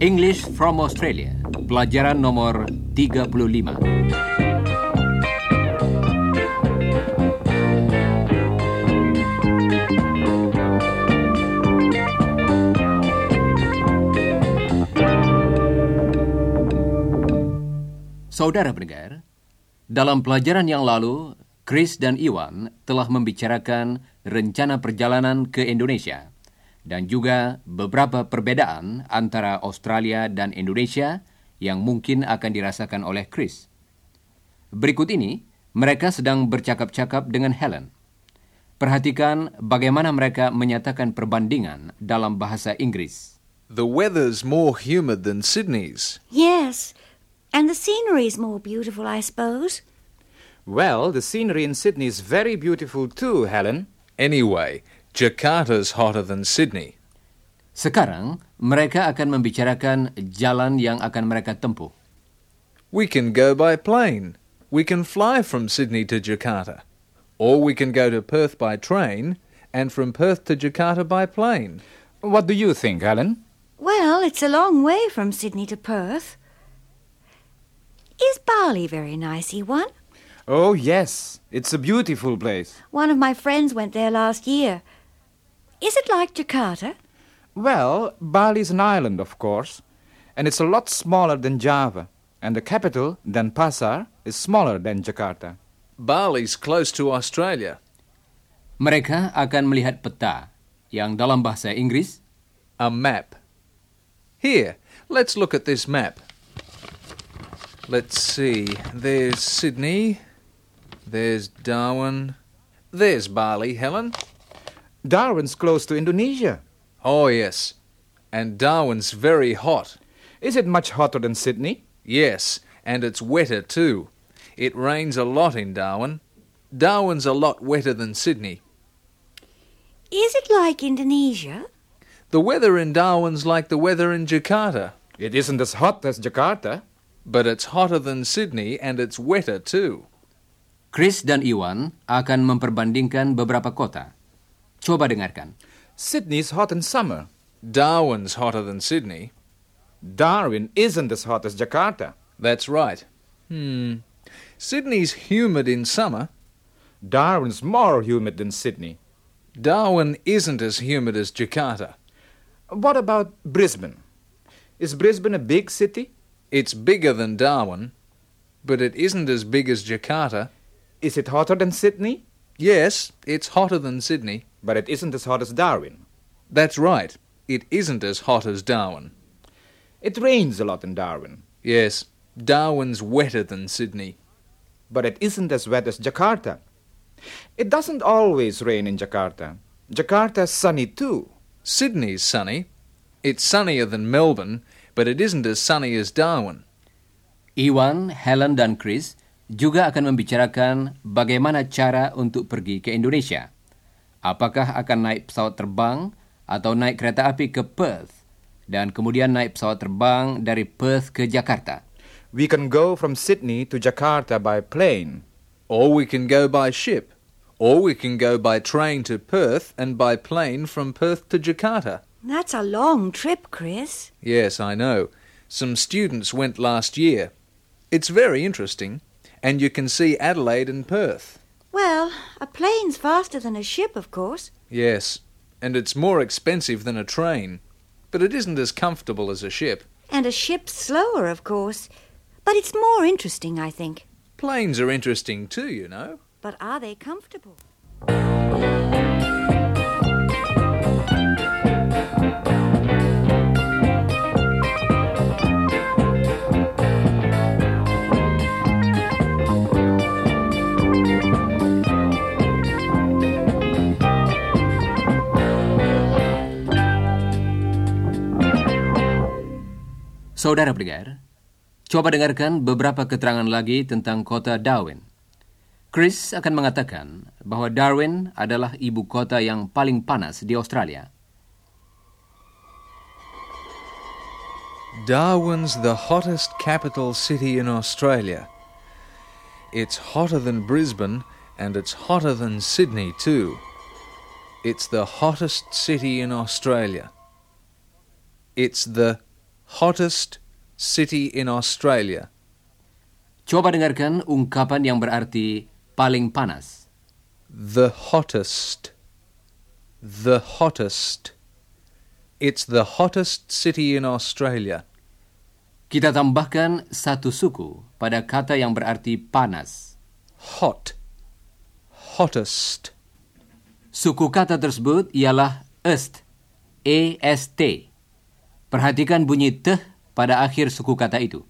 English from Australia, pelajaran nomor 35. Saudara pendengar, dalam pelajaran yang lalu, Chris dan Iwan telah membicarakan rencana perjalanan ke Indonesia dan juga beberapa perbedaan antara Australia dan Indonesia yang mungkin akan dirasakan oleh Chris. Berikut ini, mereka sedang bercakap-cakap dengan Helen. Perhatikan bagaimana mereka menyatakan perbandingan dalam bahasa Inggris. The weather's more humid than Sydney's. Yes, and the scenery is more beautiful, I suppose. Well, the scenery in Sydney is very beautiful too, Helen. Anyway, Jakarta's hotter than Sydney. Sekarang, mereka akan membicarakan jalan yang akan mereka tempuh. We can go by plane. We can fly from Sydney to Jakarta. Or we can go to Perth by train and from Perth to Jakarta by plane. What do you think, Helen? Well, it's a long way from Sydney to Perth. Is Bali very nice, Iwan? Oh, yes. It's a beautiful place. One of my friends went there last year. Is it like Jakarta? Well, Bali is an island, of course, and it's a lot smaller than Java, and the capital, Denpasar, is smaller than Jakarta. Bali's close to Australia. Mereka akan melihat peta yang dalam bahasa Inggris A map. Here, let's look at this map. Let's see. There's Sydney. There's Darwin. There's Bali, Helen. Darwin's close to Indonesia. Oh, yes. And Darwin's very hot. Is it much hotter than Sydney? Yes, and it's wetter too. It rains a lot in Darwin. Darwin's a lot wetter than Sydney. Is it like Indonesia? The weather in Darwin's like the weather in Jakarta, It isn't as hot as Jakarta. But it's hotter than Sydney and it's wetter too. Chris dan Iwan akan memperbandingkan beberapa kota. Coba dengarkan. Sydney's hot in summer. Darwin's hotter than Sydney. Darwin isn't as hot as Jakarta. That's right. Hmm. Sydney's humid in summer. Darwin's more humid than Sydney. Darwin isn't as humid as Jakarta. What about Brisbane? Is Brisbane a big city? It's bigger than Darwin, but it isn't as big as Jakarta. Is it hotter than Sydney? Yes, it's hotter than Sydney. But it isn't as hot as Darwin. That's right. It isn't as hot as Darwin. It rains a lot in Darwin. Yes, Darwin's wetter than Sydney. But it isn't as wet as Jakarta. It doesn't always rain in Jakarta. Jakarta's sunny too. Sydney's sunny. It's sunnier than Melbourne, but it isn't as sunny as Darwin. Iwan, Helen, dan Chris juga akan membicarakan bagaimana cara untuk pergi ke Indonesia. Apakah akan naik pesawat terbang atau naik kereta api ke Perth dan kemudian naik pesawat terbang dari Perth ke Jakarta. We can go from Sydney to Jakarta by plane. Or we can go by ship. Or we can go by train to Perth and by plane from Perth to Jakarta. That's a long trip, Chris. Yes, I know. Some students went last year. It's very interesting, and you can see Adelaide and Perth. Well, a plane's faster than a ship, of course. Yes, and it's more expensive than a train, but it isn't as comfortable as a ship. And a ship's slower, of course. But it's more interesting, I think. Planes are interesting too, you know. But are they comfortable? Saudara pendengar, coba dengarkan beberapa keterangan lagi tentang kota Darwin. Chris akan mengatakan bahwa Darwin adalah ibu kota yang paling panas di Australia. Darwin's the hottest capital city in Australia. It's hotter than Brisbane and it's hotter than Sydney too. It's the hottest city in Australia. It's the hottest city in Australia. Coba dengarkan ungkapan yang berarti paling panas. The hottest. The hottest. It's the hottest city in Australia. Kita tambahkan satu suku pada kata yang berarti panas. Hot. Hottest. Suku kata tersebut ialah est, E-S-T. Perhatikan bunyi teh pada akhir suku kata itu.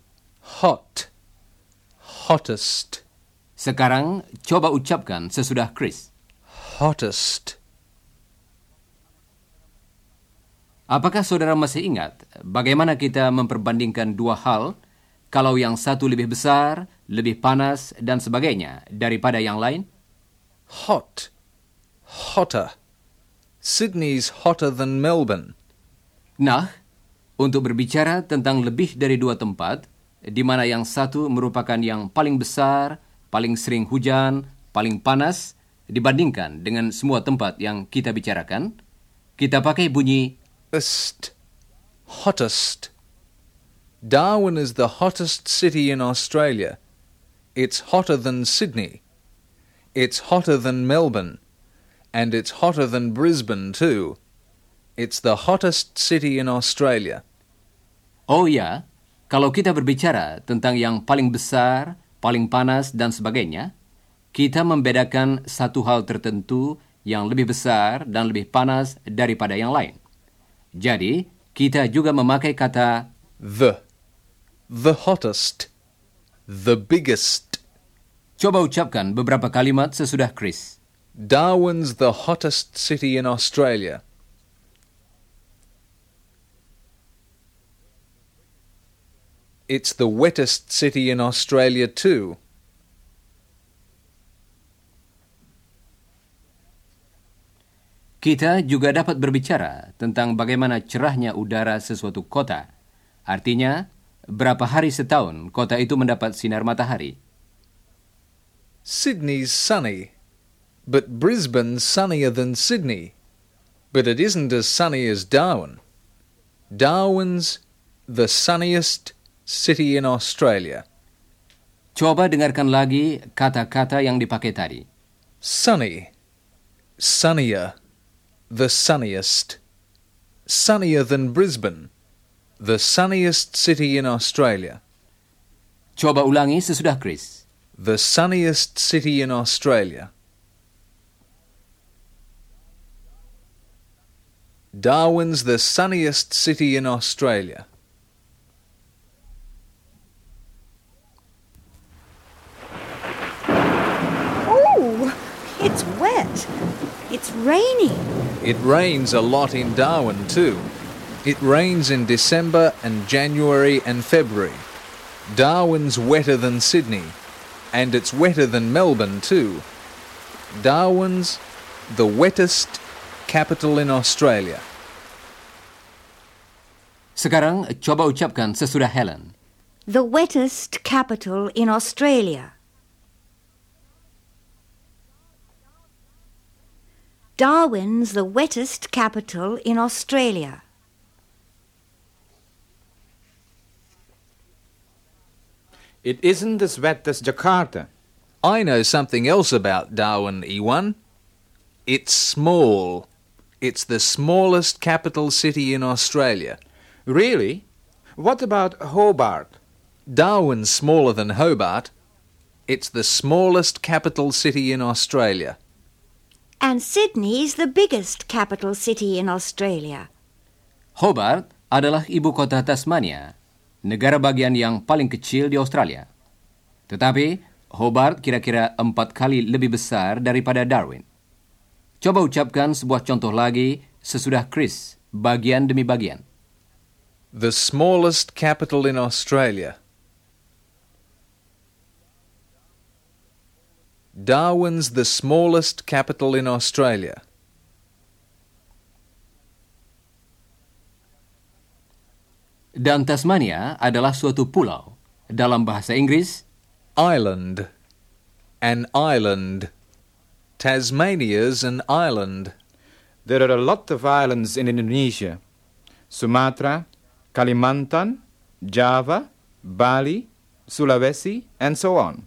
Hot. Hottest. Sekarang coba ucapkan sesudah Chris. Hottest. Apakah saudara masih ingat bagaimana kita memperbandingkan dua hal kalau yang satu lebih besar, lebih panas, dan sebagainya daripada yang lain? Hot. Hotter. Sydney's hotter than Melbourne. Nah, untuk berbicara tentang lebih dari dua tempat, di mana yang satu merupakan yang paling besar, paling sering hujan, paling panas, dibandingkan dengan semua tempat yang kita bicarakan, kita pakai bunyi Est. Hottest. Darwin is the hottest city in Australia. It's hotter than Sydney. It's hotter than Melbourne. And it's hotter than Brisbane, too. It's the hottest city in Australia. Oh ya, kalau kita berbicara tentang yang paling besar, paling panas, dan sebagainya, kita membedakan satu hal tertentu yang lebih besar dan lebih panas daripada yang lain. Jadi, kita juga memakai kata The. The hottest. The biggest. coba ucapkan beberapa kalimat sesudah Chris. Darwin's the hottest city in Australia. It's the wettest city in Australia too. Kita juga dapat berbicara tentang bagaimana cerahnya udara sesuatu kota. Artinya, berapa hari setahun kota itu mendapat sinar matahari. Sydney's sunny, but Brisbane's sunnier than Sydney. But it isn't as sunny as Darwin. Darwin's the sunniest city in Australia. Coba dengarkan lagi kata-kata yang dipakai tadi. Sunny, sunnier, the sunniest. Sunnier than Brisbane, the sunniest city in Australia. Coba ulangi sesudah Chris. The sunniest city in Australia. Darwin's the sunniest city in Australia. Oh, it's wet. It's raining. It rains a lot in Darwin too. It rains in December and January and February. Darwin's wetter than Sydney, and it's wetter than Melbourne too. Darwin's the wettest capital in Australia. Sekarang coba ucapkan sesudah Helen. The wettest capital in Australia. Darwin's the wettest capital in Australia. It isn't as wet as Jakarta. I know something else about Darwin, Iwan. It's small. It's the smallest capital city in Australia. Really? What about Hobart? Darwin's smaller than Hobart. It's the smallest capital city in Australia. And Sydney is the biggest capital city in Australia. Hobart adalah ibu kota Tasmania, negara bagian yang paling kecil di Australia. Tetapi, Hobart kira-kira empat kali lebih besar daripada Darwin. Coba ucapkan sebuah contoh lagi sesudah Chris, bagian demi bagian. The smallest capital in Australia. Darwin's the smallest capital in Australia. Dan Tasmania adalah suatu pulau. Dalam bahasa Inggris, Island. An island. Tasmania's an island. There are a lot of islands in Indonesia Sumatra, Kalimantan, Java, Bali, Sulawesi, and so on.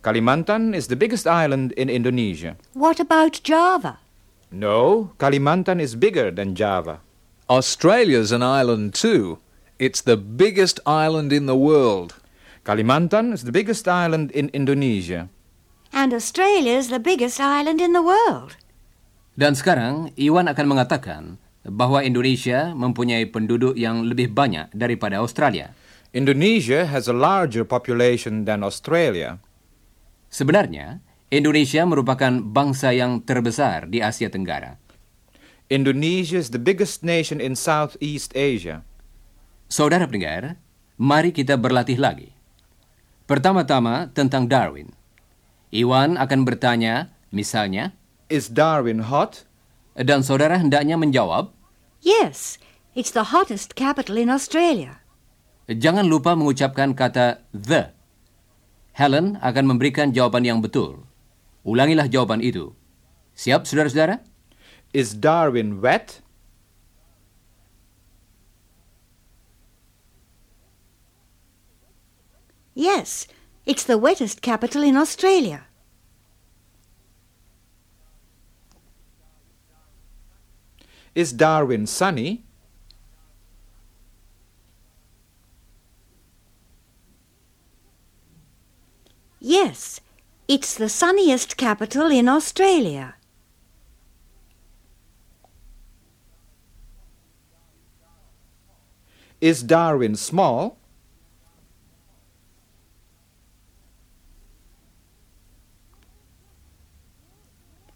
Kalimantan is the biggest island in Indonesia. What about Java? No, Kalimantan is bigger than Java. Australia's an island too. It's the biggest island in the world. Kalimantan is the biggest island in Indonesia. And Australia's the biggest island in the world. Dan sekarang, Iwan akan mengatakan bahwa Indonesia mempunyai penduduk yang lebih banyak daripada Australia. Indonesia has a larger population than Australia. Sebenarnya, Indonesia merupakan bangsa yang terbesar di Asia Tenggara. Indonesia is the biggest nation in Southeast Asia. Saudara pendengar, mari kita berlatih lagi. Pertama-tama tentang Darwin. Iwan akan bertanya, misalnya, Is Darwin hot? dan saudara hendaknya menjawab, Yes, it's the hottest capital in Australia. jangan lupa mengucapkan kata the. Helen akan memberikan jawaban yang betul. Ulangilah jawaban itu. Siap, saudara-saudara? Is Darwin wet? Yes, it's the wettest capital in Australia. Is Darwin sunny? Yes, it's the sunniest capital in Australia. Is Darwin small?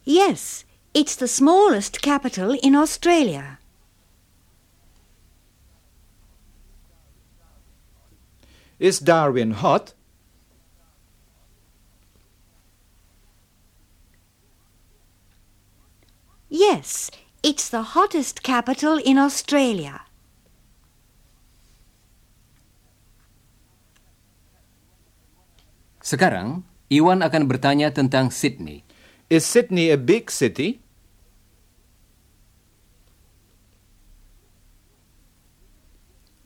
Yes, it's the smallest capital in Australia. Is Darwin hot? Yes, it's the hottest capital in Australia. Sekarang, Iwan akan bertanya tentang Sydney. Is Sydney a big city?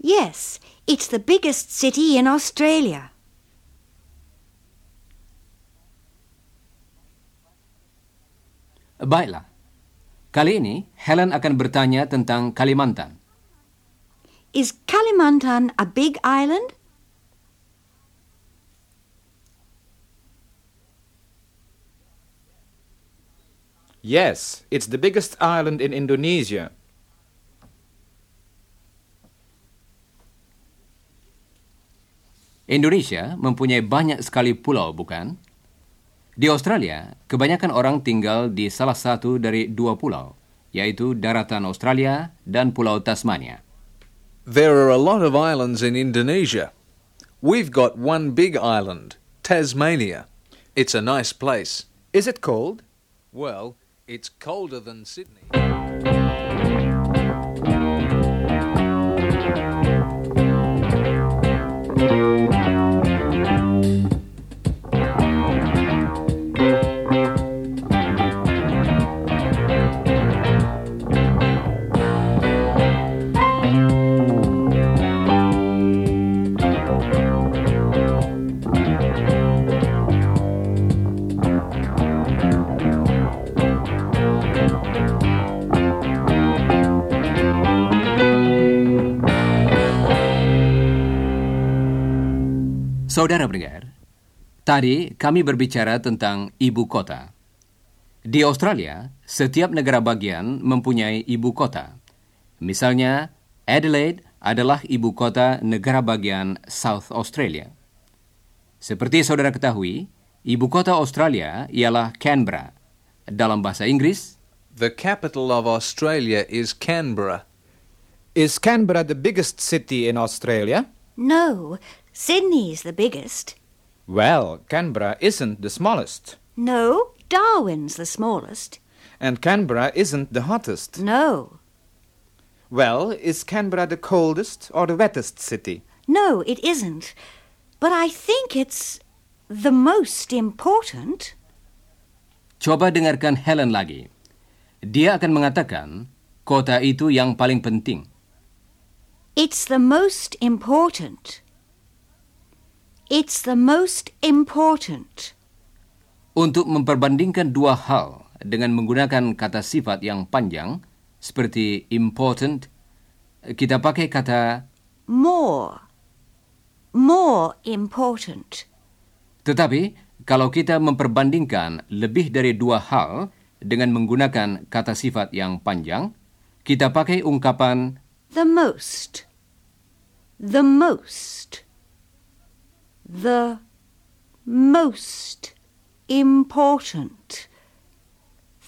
Yes, it's the biggest city in Australia. Baiklah. Kali ini, Helen akan bertanya tentang Kalimantan. Is Kalimantan a big island? Yes, it's the biggest island in Indonesia. Indonesia mempunyai banyak sekali pulau, bukan? Di Australia, kebanyakan orang tinggal di salah satu dari dua pulau, yaitu daratan Australia dan Pulau Tasmania. There are a lot of islands in Indonesia. We've got one big island, Tasmania. It's a nice place. Is it cold? Well, it's colder than Sydney. Tadi kami berbicara tentang ibu kota. Di Australia, setiap negara bagian mempunyai ibu kota. Misalnya, Adelaide adalah ibu kota negara bagian South Australia. Seperti saudara ketahui, ibu kota Australia ialah Canberra. Dalam bahasa Inggris, The capital of Australia is Canberra. Is Canberra the biggest city in Australia? No, Sydney's the biggest. Well, Canberra isn't the smallest. No, Darwin's the smallest. And Canberra isn't the hottest. No. Well, is Canberra the coldest or the wettest city? No, it isn't. But I think it's. The most important? Coba dengarkan Helen lagi. Dia akan mengatakan kota itu yang paling penting. It's the most important. It's the most important. Untuk memperbandingkan dua hal dengan menggunakan kata sifat yang panjang seperti important, kita pakai kata More. More important. Tetapi kalau kita memperbandingkan lebih dari dua hal dengan menggunakan kata sifat yang panjang, kita pakai ungkapan The most. The most. The most important.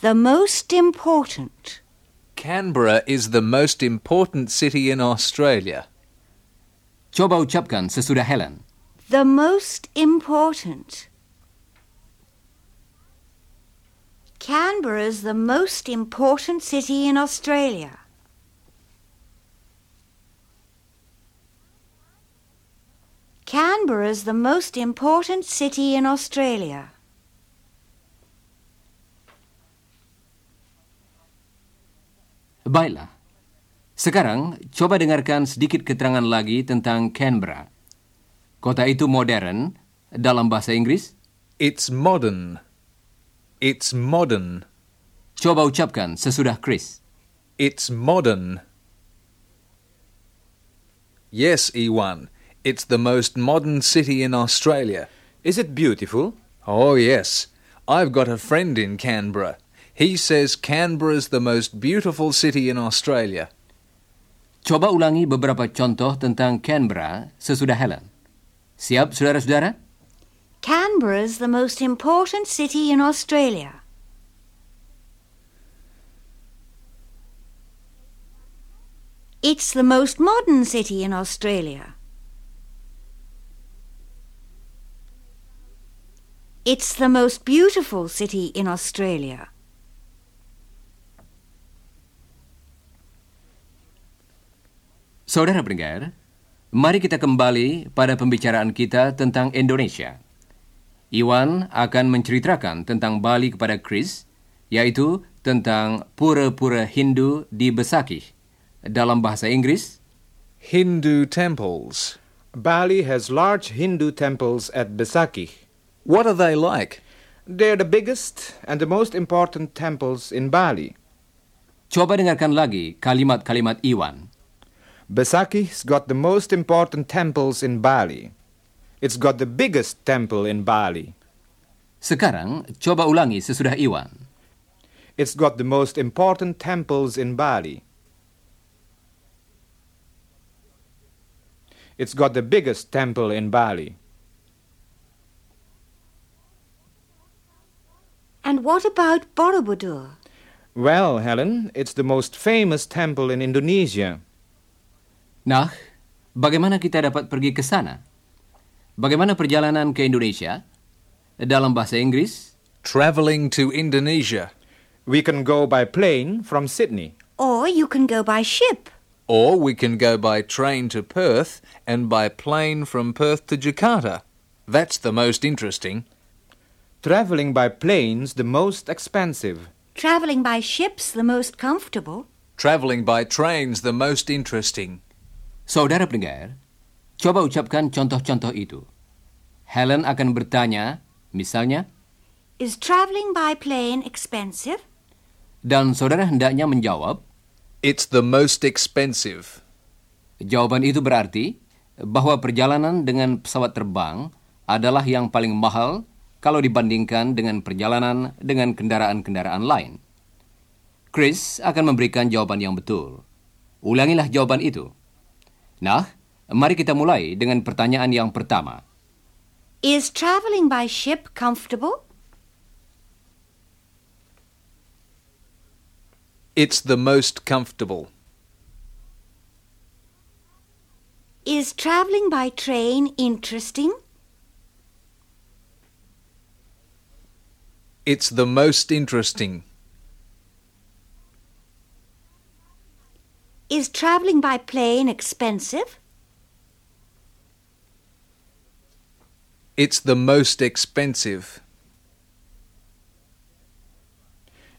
The most important. Canberra is the most important city in Australia. coba ucapkan sesudah Helen. The most important. Canberra is the most important city in Australia. Canberra is the most important city in Australia. Baiklah. Sekarang coba dengarkan sedikit keterangan lagi tentang Canberra. Kota itu modern dalam bahasa Inggris. It's modern. It's modern. Coba ucapkan sesudah Chris. It's modern. Yes, Iwan. It's the most modern city in Australia. Is it beautiful? Oh, yes. I've got a friend in Canberra. He says Canberra's the most beautiful city in Australia. Coba ulangi beberapa contoh tentang Canberra sesudah Helen. Siap, saudara-saudara? Canberra is the most important city in Australia. It's the most modern city in Australia. It's the most beautiful city in Australia. Saudara pendengar, mari kita kembali pada pembicaraan kita tentang Indonesia. Iwan akan menceritakan tentang Bali kepada Chris, yaitu tentang pura-pura Hindu di Besakih. Dalam bahasa Inggris, Hindu temples. Bali has large Hindu temples at Besakih. What are they like? They're the biggest and the most important temples in Bali. coba dengarkan lagi kalimat-kalimat Iwan. Besakih's got the most important temples in Bali. It's got the biggest temple in Bali. Sekarang, coba ulangi sesudah Iwan. It's got the most important temples in Bali. It's got the biggest temple in Bali. And what about Borobudur? Well, Helen, it's the most famous temple in Indonesia. Nah, bagaimana kita dapat pergi ke sana? Bagaimana perjalanan ke Indonesia? Dalam bahasa Inggris, Travelling to Indonesia. We can go by plane from Sydney. Or you can go by ship. Or we can go by train to Perth and by plane from Perth to Jakarta. That's the most interesting. Traveling by plane's the most expensive. Travelling by ship's the most comfortable. Travelling by train's the most interesting. saudara pendengar, coba ucapkan contoh-contoh itu. Helen akan bertanya, misalnya, Is travelling by plane expensive? dan saudara hendaknya menjawab, It's the most expensive. Jawaban itu berarti bahwa perjalanan dengan pesawat terbang adalah yang paling mahal kalau dibandingkan dengan perjalanan dengan kendaraan-kendaraan lain. Chris akan memberikan jawaban yang betul. Ulangilah jawaban itu. Nah, mari kita mulai dengan pertanyaan yang pertama. Is travelling by ship comfortable? It's the most comfortable. Is travelling by train interesting? It's the most interesting. Is travelling by plane expensive? It's the most expensive.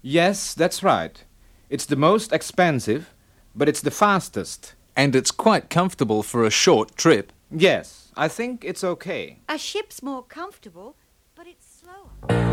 Yes, that's right. It's the most expensive, but it's the fastest. And it's quite comfortable for a short trip. Yes, I think it's okay. A ship's more comfortable, but it's slower.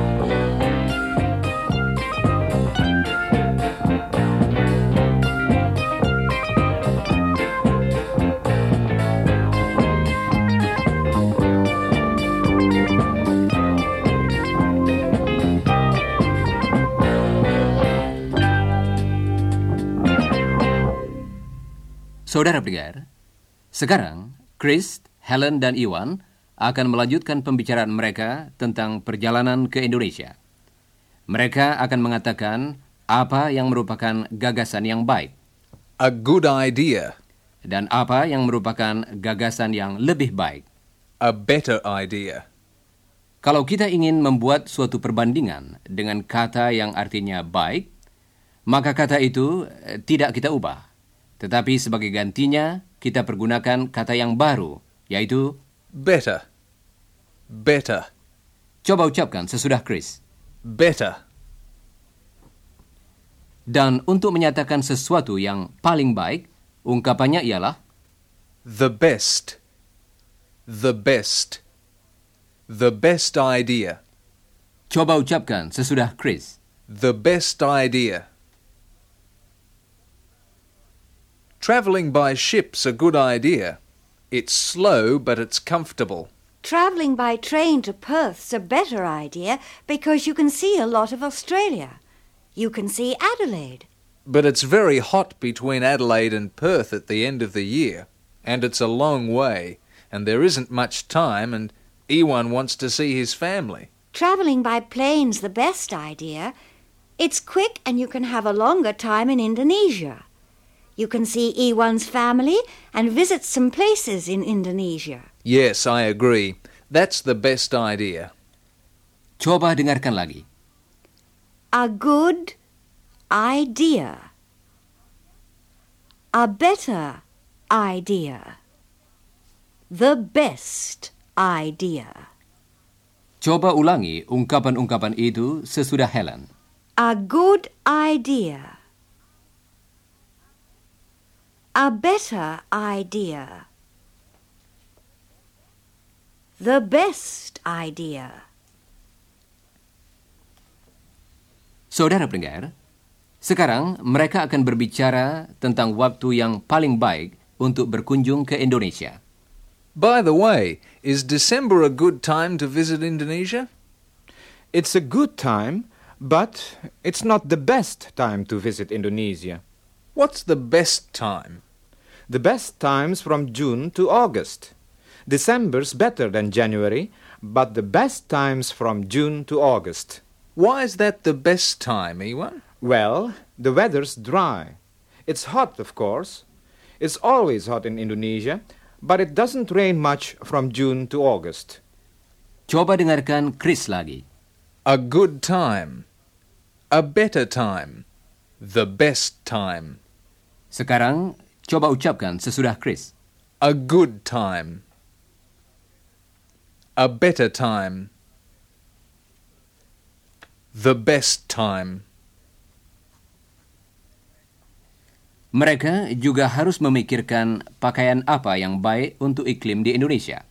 Saudara pendengar, sekarang Chris, Helen, dan Iwan akan melanjutkan pembicaraan mereka tentang perjalanan ke Indonesia. Mereka akan mengatakan apa yang merupakan gagasan yang baik A good idea. dan apa yang merupakan gagasan yang lebih baik. A better idea. Kalau kita ingin membuat suatu perbandingan dengan kata yang artinya baik, maka kata itu tidak kita ubah. Tetapi sebagai gantinya, kita pergunakan kata yang baru, yaitu Better. Better. coba ucapkan sesudah Chris. Better. Dan untuk menyatakan sesuatu yang paling baik, ungkapannya ialah The best. The best. The best idea. coba ucapkan sesudah Chris. The best idea. Travelling by ship's a good idea. It's slow, but it's comfortable. Travelling by train to Perth's a better idea because you can see a lot of Australia. You can see Adelaide. But it's very hot between Adelaide and Perth at the end of the year, and it's a long way, and there isn't much time, and Iwan wants to see his family. Travelling by plane's the best idea. It's quick and you can have a longer time in Indonesia. You can see Iwan's family and visit some places in Indonesia. Yes, I agree. That's the best idea. Coba dengarkan lagi. A good idea. A better idea. The best idea. Coba ulangi ungkapan-ungkapan itu sesudah Helen. A good idea. A better idea. The best idea. Saudara pendengar, sekarang mereka akan berbicara tentang waktu yang paling baik untuk berkunjung ke Indonesia. By the way, is December a good time to visit Indonesia? It's a good time, but it's not the best time to visit Indonesia. What's the best time? The best time's from June to August. December's better than January, but the best time's from June to August. Why is that the best time, Iwan? Well, the weather's dry. It's hot, of course. It's always hot in Indonesia, but it doesn't rain much from June to August. Coba dengarkan Chris lagi. A good time. A better time. The best time. Sekarang, coba ucapkan sesudah Chris. A good time. A better time. The best time. Mereka juga harus memikirkan pakaian apa yang baik untuk iklim di Indonesia.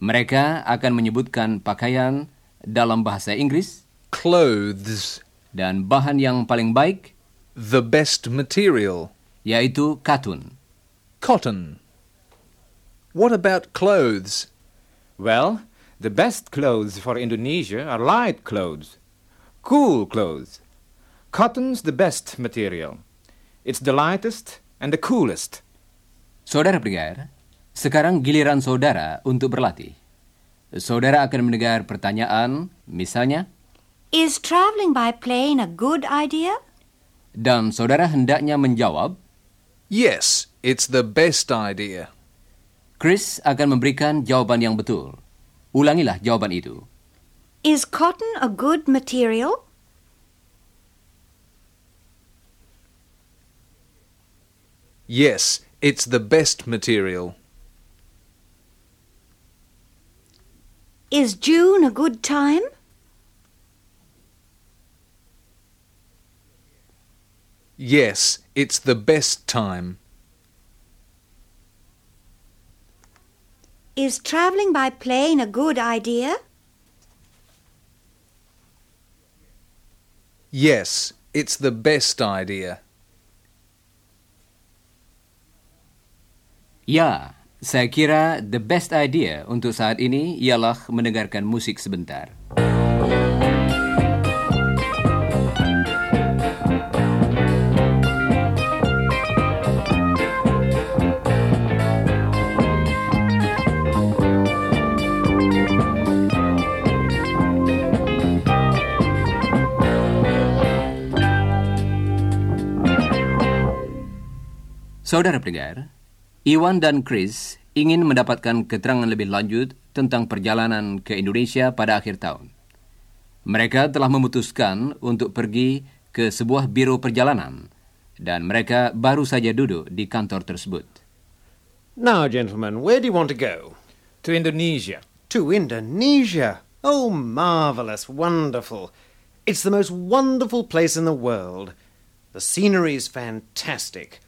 Mereka akan menyebutkan pakaian dalam bahasa Inggris Clothes. dan bahan yang paling baik The best material. Yaitu katun. Cotton. What about clothes? Well, the best clothes for Indonesia are light clothes, cool clothes. Cotton's the best material. It's the lightest and the coolest. Saudara pendengar, sekarang giliran saudara untuk berlatih. Saudara akan mendengar pertanyaan, misalnya, Is travelling by plane a good idea? dan saudara hendaknya menjawab, Yes, it's the best idea. Chris akan memberikan jawaban yang betul. Ulangilah jawaban itu. Is cotton a good material? Yes, it's the best material. Is June a good time? Yes, it's the best time. Is travelling by plane a good idea? Yes, it's the best idea. Ya, saya kira the best idea untuk saat ini ialah mendengarkan musik sebentar. Saudara pendengar, Iwan dan Chris ingin mendapatkan keterangan lebih lanjut tentang perjalanan ke Indonesia pada akhir tahun. Mereka telah memutuskan untuk pergi ke sebuah biro perjalanan dan mereka baru saja duduk di kantor tersebut. Now, gentlemen, where do you want to go? To Indonesia. To Indonesia. Oh, marvellous, wonderful. It's the most wonderful place in the world. The scenery is fantastic.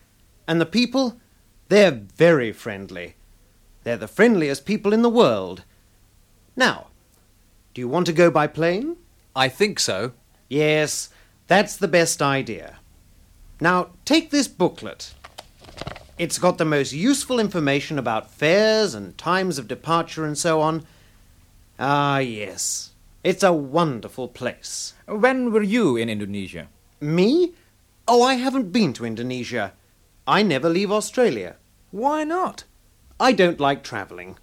And the people, they're very friendly. They're the friendliest people in the world. Now, do you want to go by plane? I think so. Yes, that's the best idea. Now, take this booklet. It's got the most useful information about fares and times of departure and so on. Ah, yes. It's a wonderful place. When were you in Indonesia? Me? Oh, I haven't been to Indonesia. I never leave Australia. Why not? I don't like travelling.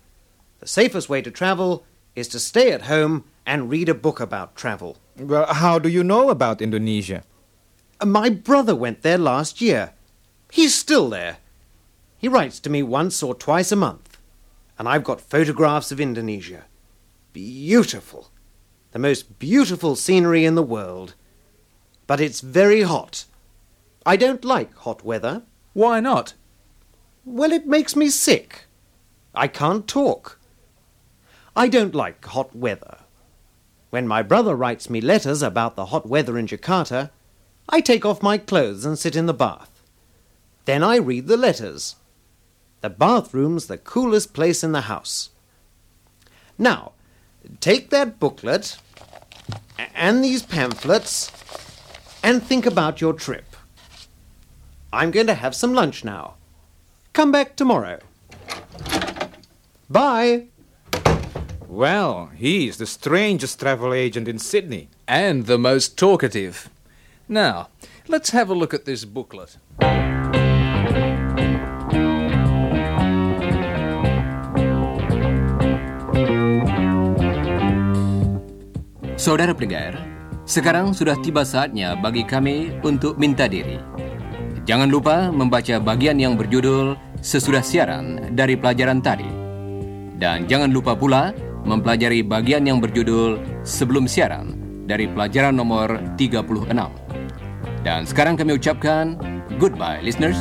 The safest way to travel is to stay at home and read a book about travel. Well, how do you know about Indonesia? My brother went there last year. He's still there. He writes to me once or twice a month. And I've got photographs of Indonesia. Beautiful. The most beautiful scenery in the world. But it's very hot. I don't like hot weather. Why not? Well, it makes me sick. I can't talk. I don't like hot weather. When my brother writes me letters about the hot weather in Jakarta, I take off my clothes and sit in the bath. Then I read the letters. The bathroom's the coolest place in the house. Now, take that booklet and these pamphlets and think about your trip. I'm going to have some lunch now. Come back tomorrow. Bye. Well, he's the strangest travel agent in Sydney. And the most talkative. Now, let's have a look at this booklet. Saudara pendengar, sekarang sudah tiba saatnya bagi kami untuk minta diri. Jangan lupa membaca bagian yang berjudul sesudah siaran dari pelajaran tadi. Dan jangan lupa pula mempelajari bagian yang berjudul sebelum siaran dari pelajaran nomor 36. Dan sekarang kami ucapkan goodbye listeners.